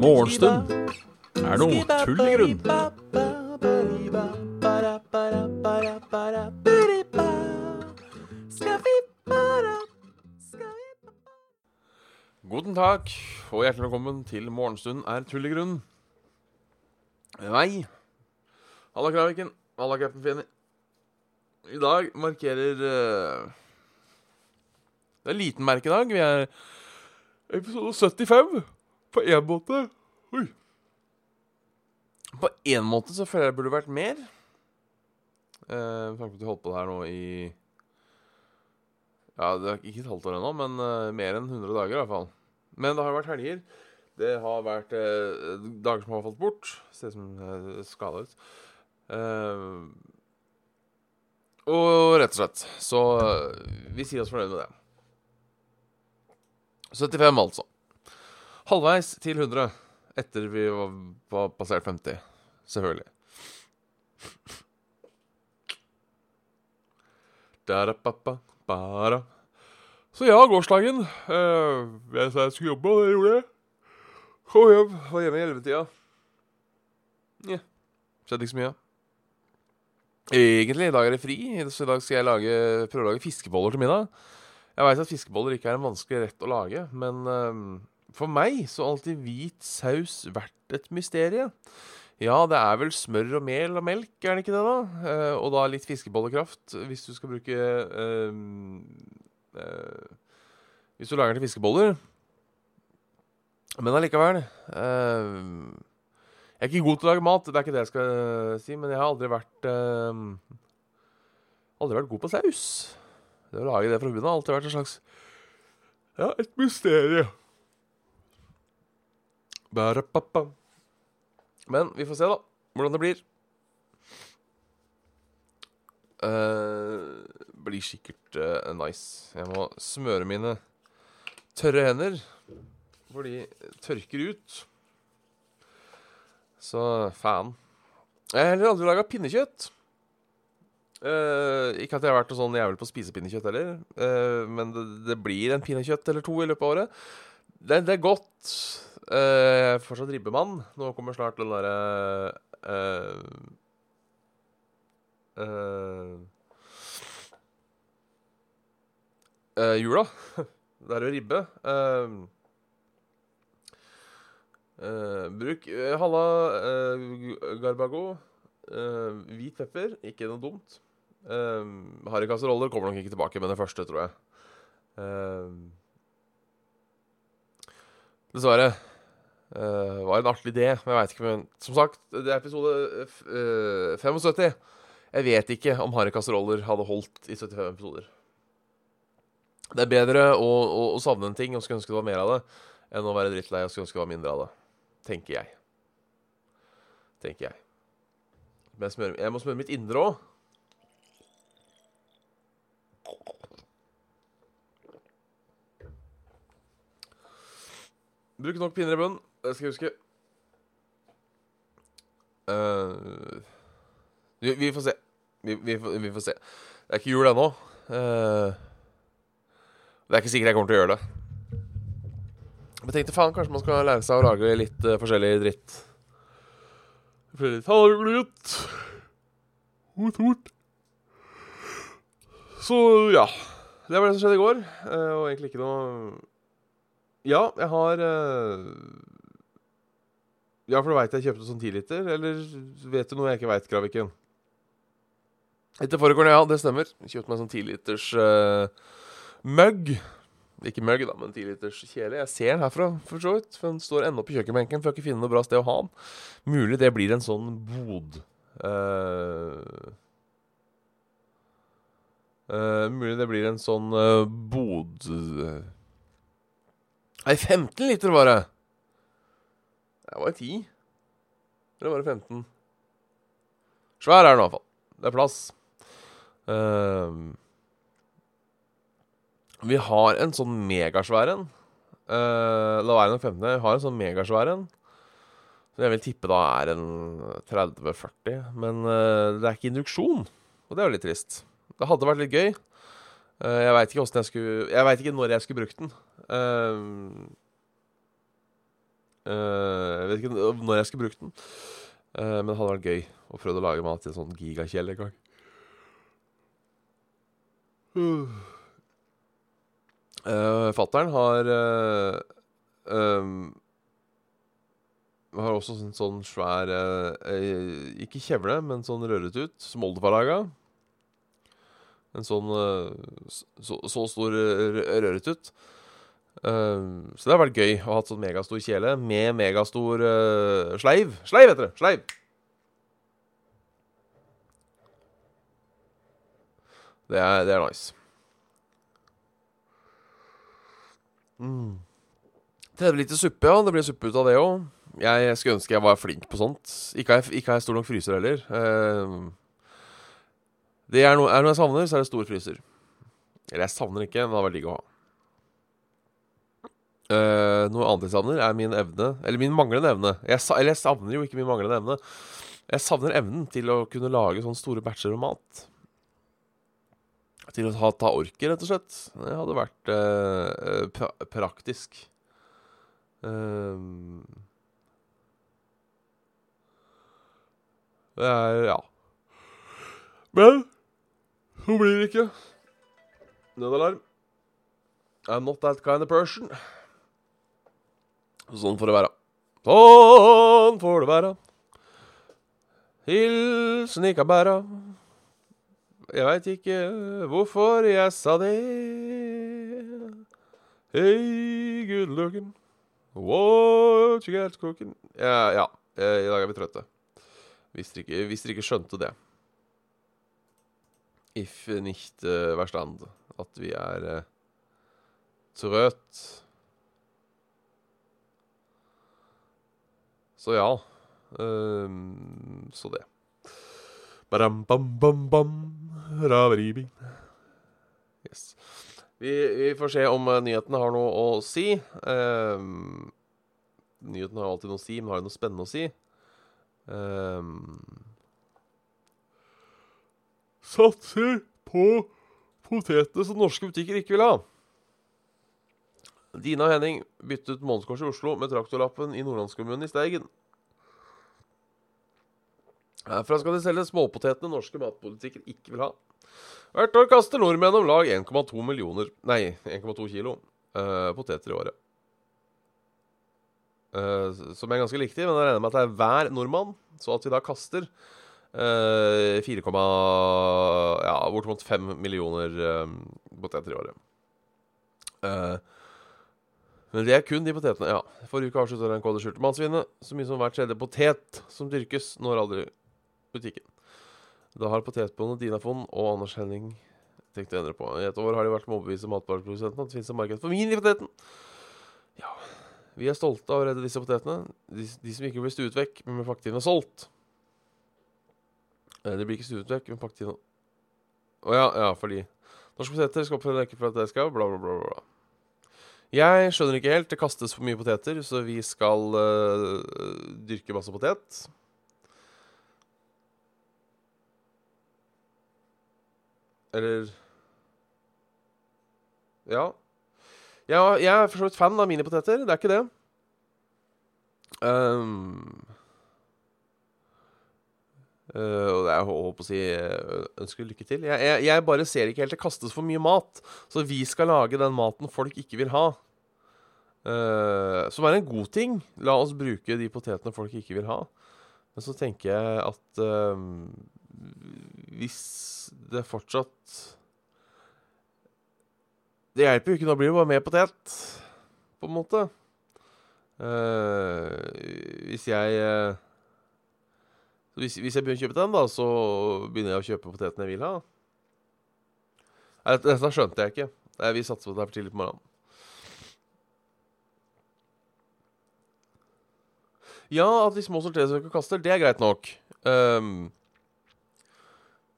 Morgenstund er noe tull i grunn. Guten takk, og hjertelig velkommen til Morgenstund er tull i grunn. Nei. Halla, Kraviken. Halla, Captain Finny. I dag markerer eh, Det er en liten merkedag. Vi er episode 75 på én måte. Oi. På én måte så føler jeg det burde vært mer. Eh, Med tanke på at vi holdt på det her nå i Ja, det er ikke et halvt år ennå, men uh, mer enn 100 dager i hvert fall. Men det har vært helger. Det har vært uh, dager som har falt bort. Ser ut som uh, skada ut. Uh, og rett og slett. Så vi sier oss fornøyd med det. 75, altså. Halvveis til 100 etter vi var, var passert 50. Selvfølgelig. Så ja, gårsdagen. Eh, jeg sa jeg skulle jobbe, og det gjorde jeg. Kom hjem. Var hjemme i ellevetida. Nja. Skjedde ikke så mye. Egentlig, i dag er det fri, så i dag skal jeg lage, prøve å lage fiskeboller til middag. Jeg veit at fiskeboller ikke er en vanskelig rett å lage, men eh, for meg så har alltid hvit saus vært et mysterium. Ja, det er vel smør og mel og melk, er det ikke det, da? Eh, og da litt fiskebollekraft hvis du skal bruke eh, eh, Hvis du lager den til fiskeboller. Men allikevel eh, Jeg er ikke god til å lage mat, det er ikke det jeg skal eh, si, men jeg har aldri vært Aldri vært god på saus. Det å lage det fra bunnen har alltid vært en slags Ja, et mysterium. Men vi får se, da, hvordan det blir. Uh, blir sikkert uh, nice. Jeg må smøre mine tørre hender, for de tørker ut. Så faen. Jeg har heller aldri laga pinnekjøtt. Eh, ikke at jeg har vært noe sånn jævel på å spise pinnekjøtt heller, uh, men det, det blir en pinnekjøtt eller to i løpet av året. Det, det er godt. Uh, jeg er fortsatt ribbemann. Nå kommer snart den derre Jula. Det er jo ribbe. Bruk halla garbago. Uh, hvit pepper, ikke noe dumt. Uh, Harrykasseroller kommer nok ikke tilbake med det første, tror jeg. Eh, dessverre. Uh, var en artig idé, men jeg veit ikke. Men som sagt, det er episode uh, 75. Jeg vet ikke om harrykasseroller hadde holdt i 75 episoder. Det er bedre å, å, å savne en ting og skulle ønske det var mer av det, enn å være drittlei og skulle ønske det var mindre av det. Tenker jeg. Tenker jeg. Men jeg, smører, jeg må smøre mitt indre òg. Bruk nok pinner i bunnen. Det skal jeg huske. Uh, vi, vi får se. Vi, vi, vi får se. Det er ikke jul ennå. Uh, det er ikke sikkert jeg kommer til å gjøre det. Jeg tenkte faen, kanskje man skal lære seg å lage litt uh, forskjellig dritt. Litt Hallelutt. Hot, hot. Så ja. Det var det som skjedde i går. og egentlig ikke noe Ja, jeg har eh, Ja, for du veit jeg kjøpte sånn 10 liter, eller vet du noe jeg ikke veit, Graviken? Etter foregården, ja, det stemmer. Jeg kjøpte meg sånn 10 liters uh, mugg. Ikke mugg, da, men 10 liters kjele. Jeg ser den herfra, for så vidt. For den står ennå på kjøkkenbenken, for jeg har ikke funnet noe bra sted å ha den. Mulig det blir en sånn bod. Uh, uh, mulig det blir en sånn uh, bod eh. Nei, 15 liter var det! Det var 10. Eller var det 15? Svær er den i hvert fall. Det er plass. Uh, vi har en sånn megasvær en. Uh, la være den 15. Vi har en sånn megasvær en. Som jeg vil tippe da er en 30-40. Men uh, det er ikke induksjon. Og det er jo litt trist. Det hadde vært litt gøy. Eh, jeg veit ikke åssen jeg skulle Jeg veit ikke når jeg skulle brukt den. Eh, eh, jeg vet ikke når jeg skulle brukt den. Eh, men det hadde vært gøy å prøve å lage mat i en sånn gigakjell en gang. Uh, Fattern har Har også en sånn svær Ikke kjevle, men sånn røret ut, som oldefar laga. En sånn så, så, stor røret ut. så det har vært gøy å ha hatt sånn megastor kjele med megastor sleiv. Sleiv heter det! Sleiv! Det er, det er nice. Mm. 30 liter suppe, ja. Det blir suppe ut av det òg. Jeg skulle ønske jeg var flink på sånt. Ikke har jeg stor nok fryser heller. Uh, det er, noe, er noe jeg savner, så er det stor fryser. Eller jeg savner ikke, men det hadde vært digg å ha. Uh, noe annet jeg savner, er min evne Eller min manglende evne. Jeg, eller jeg savner jo ikke min manglende evne. Jeg savner evnen til å kunne lage sånne store batcher om mat til å ta, ta orket, rett og slett. Det hadde vært uh, pra praktisk. Uh, det er Ja. Men så blir ikke. Nødalarm. I'm not that kind of person. Sånn får det være. Sånn får det være. Hilsen ikke bæra. Jeg veit ikke hvorfor jeg sa det. Hey, good looking, what you got cooking Ja, ja. I dag er vi trøtte. Hvis dere ikke, hvis dere ikke skjønte det. If nicht uh, verstand. At vi er uh, trøtt. Så ja. Um, så det. Badam, bam, bam, bam. Yes. Vi, vi, får se om uh, nyhetene har noe å si. Um, nyhetene har alltid noe å si, men har de noe spennende å si? Um, satser på potetene som norske butikker ikke vil ha. Dina og Henning byttet månedskorset i Oslo med traktorlappen i nordlandskommunen i Steigen. Herfra skal de selge småpotetene norske matpolitikker ikke vil ha. Hvert år kaster nordmenn om lag 1,2 millioner Nei, 1,2 kilo uh, poteter i året. Uh, som er ganske riktig, men jeg regner med at det er hver nordmann. Så at vi da kaster 4, ja, bortimot 5 millioner uh, poteter i året. men det er kun de potetene. Ja. Forrige uke avslutta NKD skjulte mannsvinet. Så mye som hvert tredje potet som dyrkes, når aldri butikken. Da har potetbonde Dina Fond og Anders Henning tenkt å endre på. I et år har de vært med å overbevise matvareprodusentene at det finnes et marked for minipoteten. Ja, vi er stolte av å redde disse potetene. De, de som ikke blir stuet vekk, men med pakketiden er solgt. Eh, de blir ikke stuet men men inn Å ja, ja, fordi Norske poteter skal oppføre ikke for at det skal bla, bla, bla, bla. Jeg skjønner ikke helt. Det kastes for mye poteter, så vi skal uh, dyrke masse potet. Eller Ja. ja jeg er for så vidt fan av minipoteter. Det er ikke det. Um, uh, og jeg på å si uh, ønsker lykke til. Jeg, jeg, jeg, bare ser ikke helt det kastes for mye mat. Så vi skal lage den maten folk ikke vil ha. Uh, som er en god ting. La oss bruke de potetene folk ikke vil ha. Men så tenker jeg at hvis det fortsatt Det hjelper jo ikke, da blir det bare mer potet, på en måte. Uh, hvis jeg hvis, hvis, jeg begynner å kjøpe den, da, så begynner jeg å kjøpe potetene jeg vil ha. Dette skjønte jeg ikke. Vi satser på at det er for tidlig på morgenen. Ja, at de små sorteringssøker kaster, det er greit nok. Um,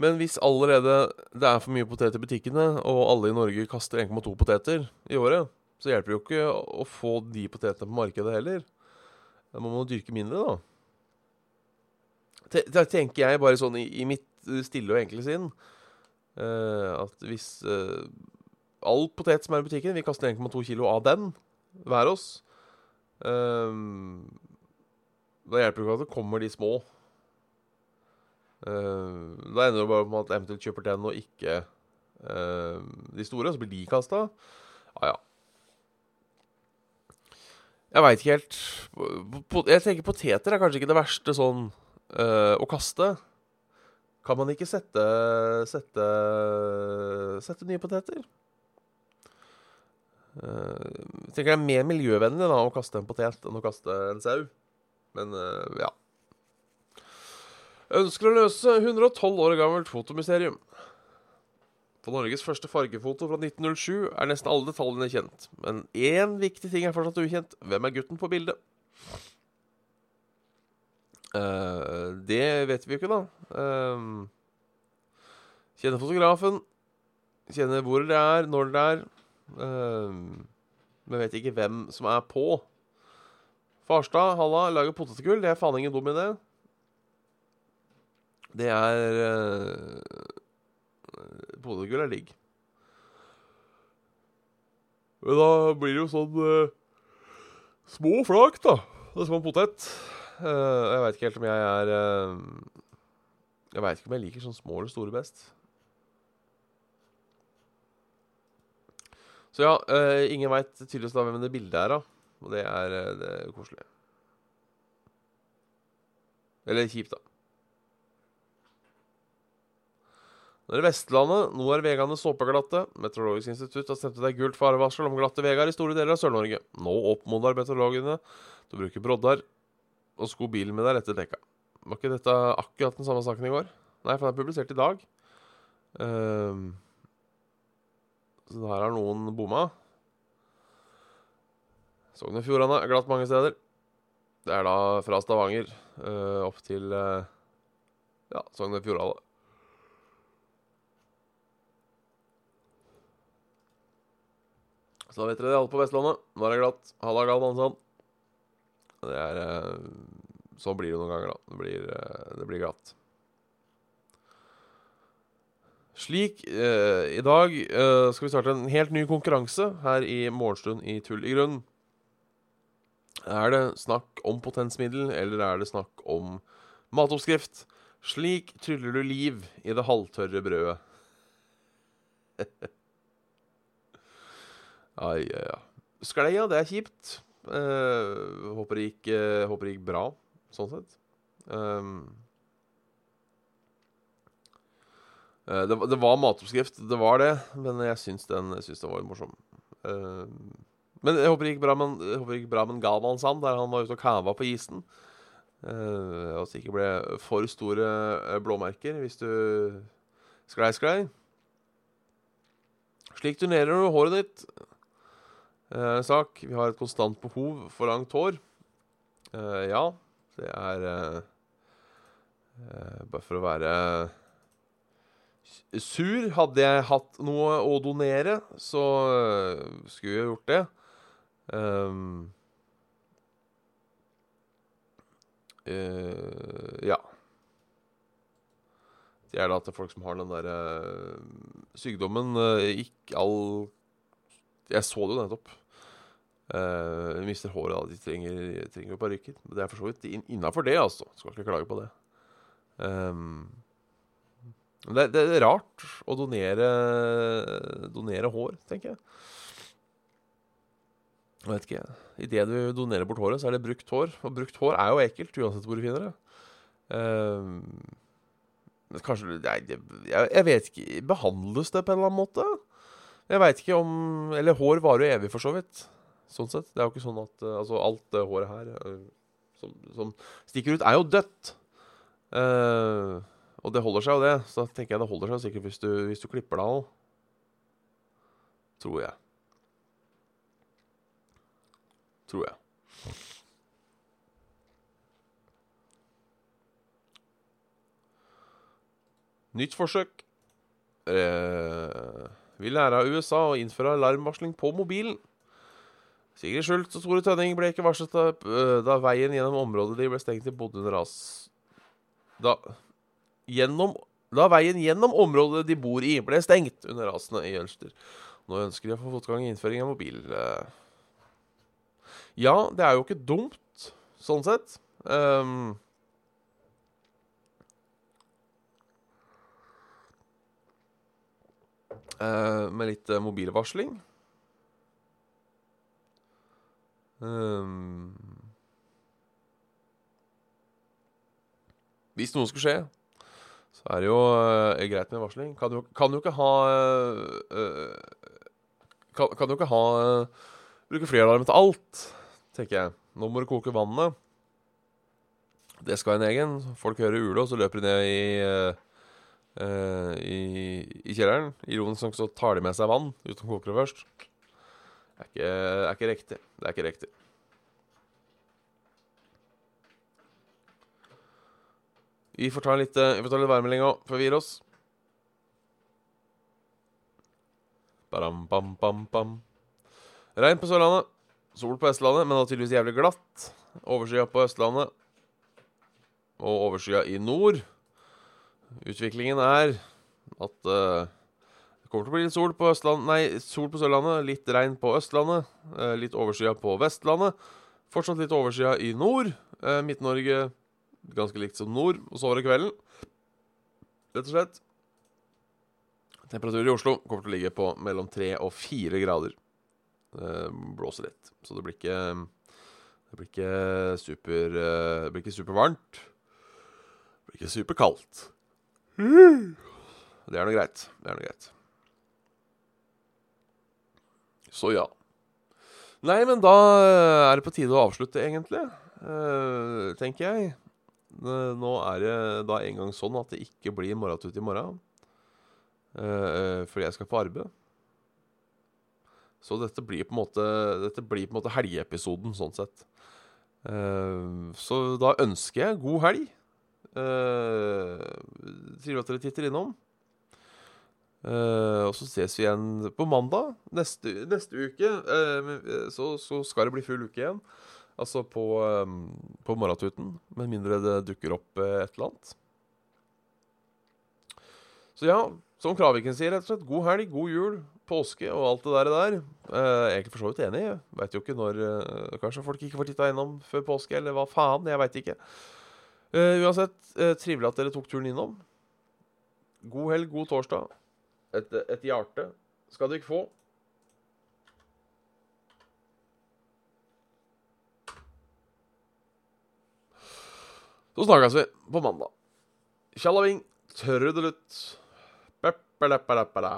men hvis allerede det er for mye poteter i butikkene, og alle i Norge kaster 1,2 poteter i året, så hjelper det jo ikke å få de potetene på markedet heller. Da må man dyrke mindre, da. Da tenker jeg bare sånn i, i mitt stille og enkle sinn uh, at hvis uh, all potet som er i butikken, vi kaster 1,2 kilo av den hver oss. Uh, da hjelper det ikke at det kommer de små. Uh, da ender det bare med at eventuelt kjøper den og ikke uh, de store, så blir de kasta. Ja, ja. Jeg veit ikke helt. Jeg tenker poteter er kanskje ikke det verste sånn uh, å kaste. Kan man ikke sette sette, sette nye poteter? Uh, jeg tenker det er mer miljøvennlig da, å kaste en potet enn å kaste en sau. Men uh, ja. Ønsker å løse 112 år gammelt fotomysterium. På Norges første fargefoto fra 1907 er nesten alle detaljene kjent. Men én viktig ting er fortsatt ukjent. Hvem er gutten på bildet? Uh, det vet vi jo ikke, da. Uh, kjenner fotografen. Kjenner hvor det er, når det er. Uh, men vet ikke hvem som er på. Farstad, halla, lager potetgull. Det er faen ingen dum idé. Det er Potetgull er digg. Men da blir det jo sånn uh, små flak, da. Det er som en potet. Uh, jeg veit ikke helt om jeg er uh, Jeg veit ikke om jeg liker sånn små eller store best. Så ja, ingen veit tydeligvis da hvem det bildet er av. Og det er, det er koselig. Eller kjipt, da. Nå er det Vestlandet. Nå er vegene såpeglatte. Meteorologisk institutt har sendt ut et gult farevarsel om glatte veier i store deler av Sør-Norge. Nå oppmoder meteorologene til å bruke broddar og sko bilen med deg etter dekka. Var ikke dette akkurat den samme saken i går? Nei, for den er publisert i dag. Uh, så her har noen bomma. Sogn og Fjordane er glatt mange steder. Det er da fra Stavanger uh, opp til uh, ja, Sogn og Fjordane. Så da vet dere det, Alt på Vestlandet. Nå er det glatt. Halla, gal Hansson. Er eh, Sånn blir det noen ganger, da. Det blir, eh, det blir glatt. Slik eh, I dag eh, skal vi starte en helt ny konkurranse her i Morgenstund i Tull i grunn. Er det snakk om potensmiddel, eller er det snakk om matoppskrift? Slik tryller du liv i det halvtørre brødet. Ai, ja, ja. Skleia, det er kjipt. Uh, håper, det gikk, uh, håper det gikk bra, sånn sett. Um, uh, det, det, var matoppskrift, det var det, men jeg syns den, den var morsom. Uh, men jeg håper det gikk bra med, jeg håper det gikk bra med Galvan-sand, der han var ute og kava på isen. At det ikke ble for store blåmerker hvis du sklei, sklei. Slik turnerer du håret ditt sak. Vi har et konstant behov for langt hår. Eh, ja, det er eh, eh Bare for å være sur. Hadde jeg hatt noe å donere, så uh, skulle jeg gjort det. Um, uh, ja. Det er da til folk som har den derre uh, sykdommen. ikke all Jeg så det jo nettopp. Uh, mister håret da. De trenger, trenger parykker. Det er for så vidt in innafor det, altså. Skal ikke klage på det. Um, det, det, er rart å donere, donere hår, tenker jeg. Jeg vet ikke. Idet du donerer bort håret, så er det brukt hår. Og brukt hår er jo ekkelt, uansett hvor du finner det. Um, kanskje nei, jeg, jeg vet ikke Behandles det på en eller annen måte? Jeg veit ikke om Eller hår varer jo evig, for så vidt. Sånn sett. Det er jo ikke sånn at uh, Altså, alt det håret her uh, som, som, stikker ut, er jo dødt. Uh, og det holder seg jo, det. Så tenker jeg det holder seg sikkert hvis du, hvis du klipper det av. Tror jeg. Tror jeg. Nytt forsøk. Eh, vi lærer av USA å innføre alarmvarsling på mobilen. Sigrid Schultz og Tore Tønning ble ikke varslet da, øh, da, veien gjennom området de ble stengt i bodde under ras. Da, gjennom, da veien gjennom området de bor i, ble stengt under rasene i Jølster. Nå ønsker de å få fotgang i innføring av mobil. eh. Ja, det er jo ikke dumt, sånn sett. Um, eh, med litt eh, mobilvarsling. Ehm, hvis noe skulle skje, så er det jo uh, greit med varsling. Kan jo, kan jo ikke ha uh, kan, kan jo ikke ha uh, Bruke flyalarm til alt, tenker jeg. Nå må du koke vannet. Det skal en egen. Folk hører ule, og så løper de ned i, uh, i, i kjelleren. Ironisk nok så tar de med seg vann uten det først. Er ikke, er ikke riktig. Det er ikke riktig. Vi får ta litt, eh, vi får ta litt værmelding òg, før vi gir oss. Baram, bam, bam, bam. Regn på Sørlandet. Sol på Østlandet, men tydeligvis jævlig glatt. Overskya på Østlandet. Og overskya i nord. Utviklingen er at det kommer til å bli litt sol på, Østland, nei, sol på Sørlandet, litt regn på Østlandet, eh, litt overskya på Vestlandet. Fortsatt litt overskya i nord. Eh, Midt-Norge ganske likt som nord. Og så over kvelden, rett og slett Temperaturen i Oslo kommer til å ligge på mellom tre og fire grader. Det blåser litt, så det blir ikke Det blir ikke super eh, Det blir ikke supervarmt. Det blir ikke superkaldt. Det er nå greit. Det er noe greit. Så ja. Nei, men da er det på tide å avslutte, egentlig. Eh, tenker jeg. Eh, Nå er det da en gang sånn at det ikke blir morgentut i morgen. Eh, fordi jeg skal på arbeid. Så dette blir på en måte Dette blir på en måte helgeepisoden, sånn sett. Eh, så da ønsker jeg god helg. Uh, Trivelig at dere titter innom. Eh, og så ses vi igjen på mandag neste, neste uke. Uh, så, så skal det bli full uke igjen. Altså på, um, på morgentuten. Med mindre det dukker opp uh, et eller annet. Så ja, som Kraviken sier, rett og slett. God helg, god jul, påske og alt det der. der. Egentlig for så vidt enig. Veit jo ikke når Kanskje folk ikke får titta innom før påske, eller hva faen. Jeg veit ikke. Uansett, trivelig at dere tok turen innom. God helg, god torsdag. Et, et hjerte skal dere få. Så snakkes vi på mandag. Tjallaving, trødelutt. Peppeleppeleppela.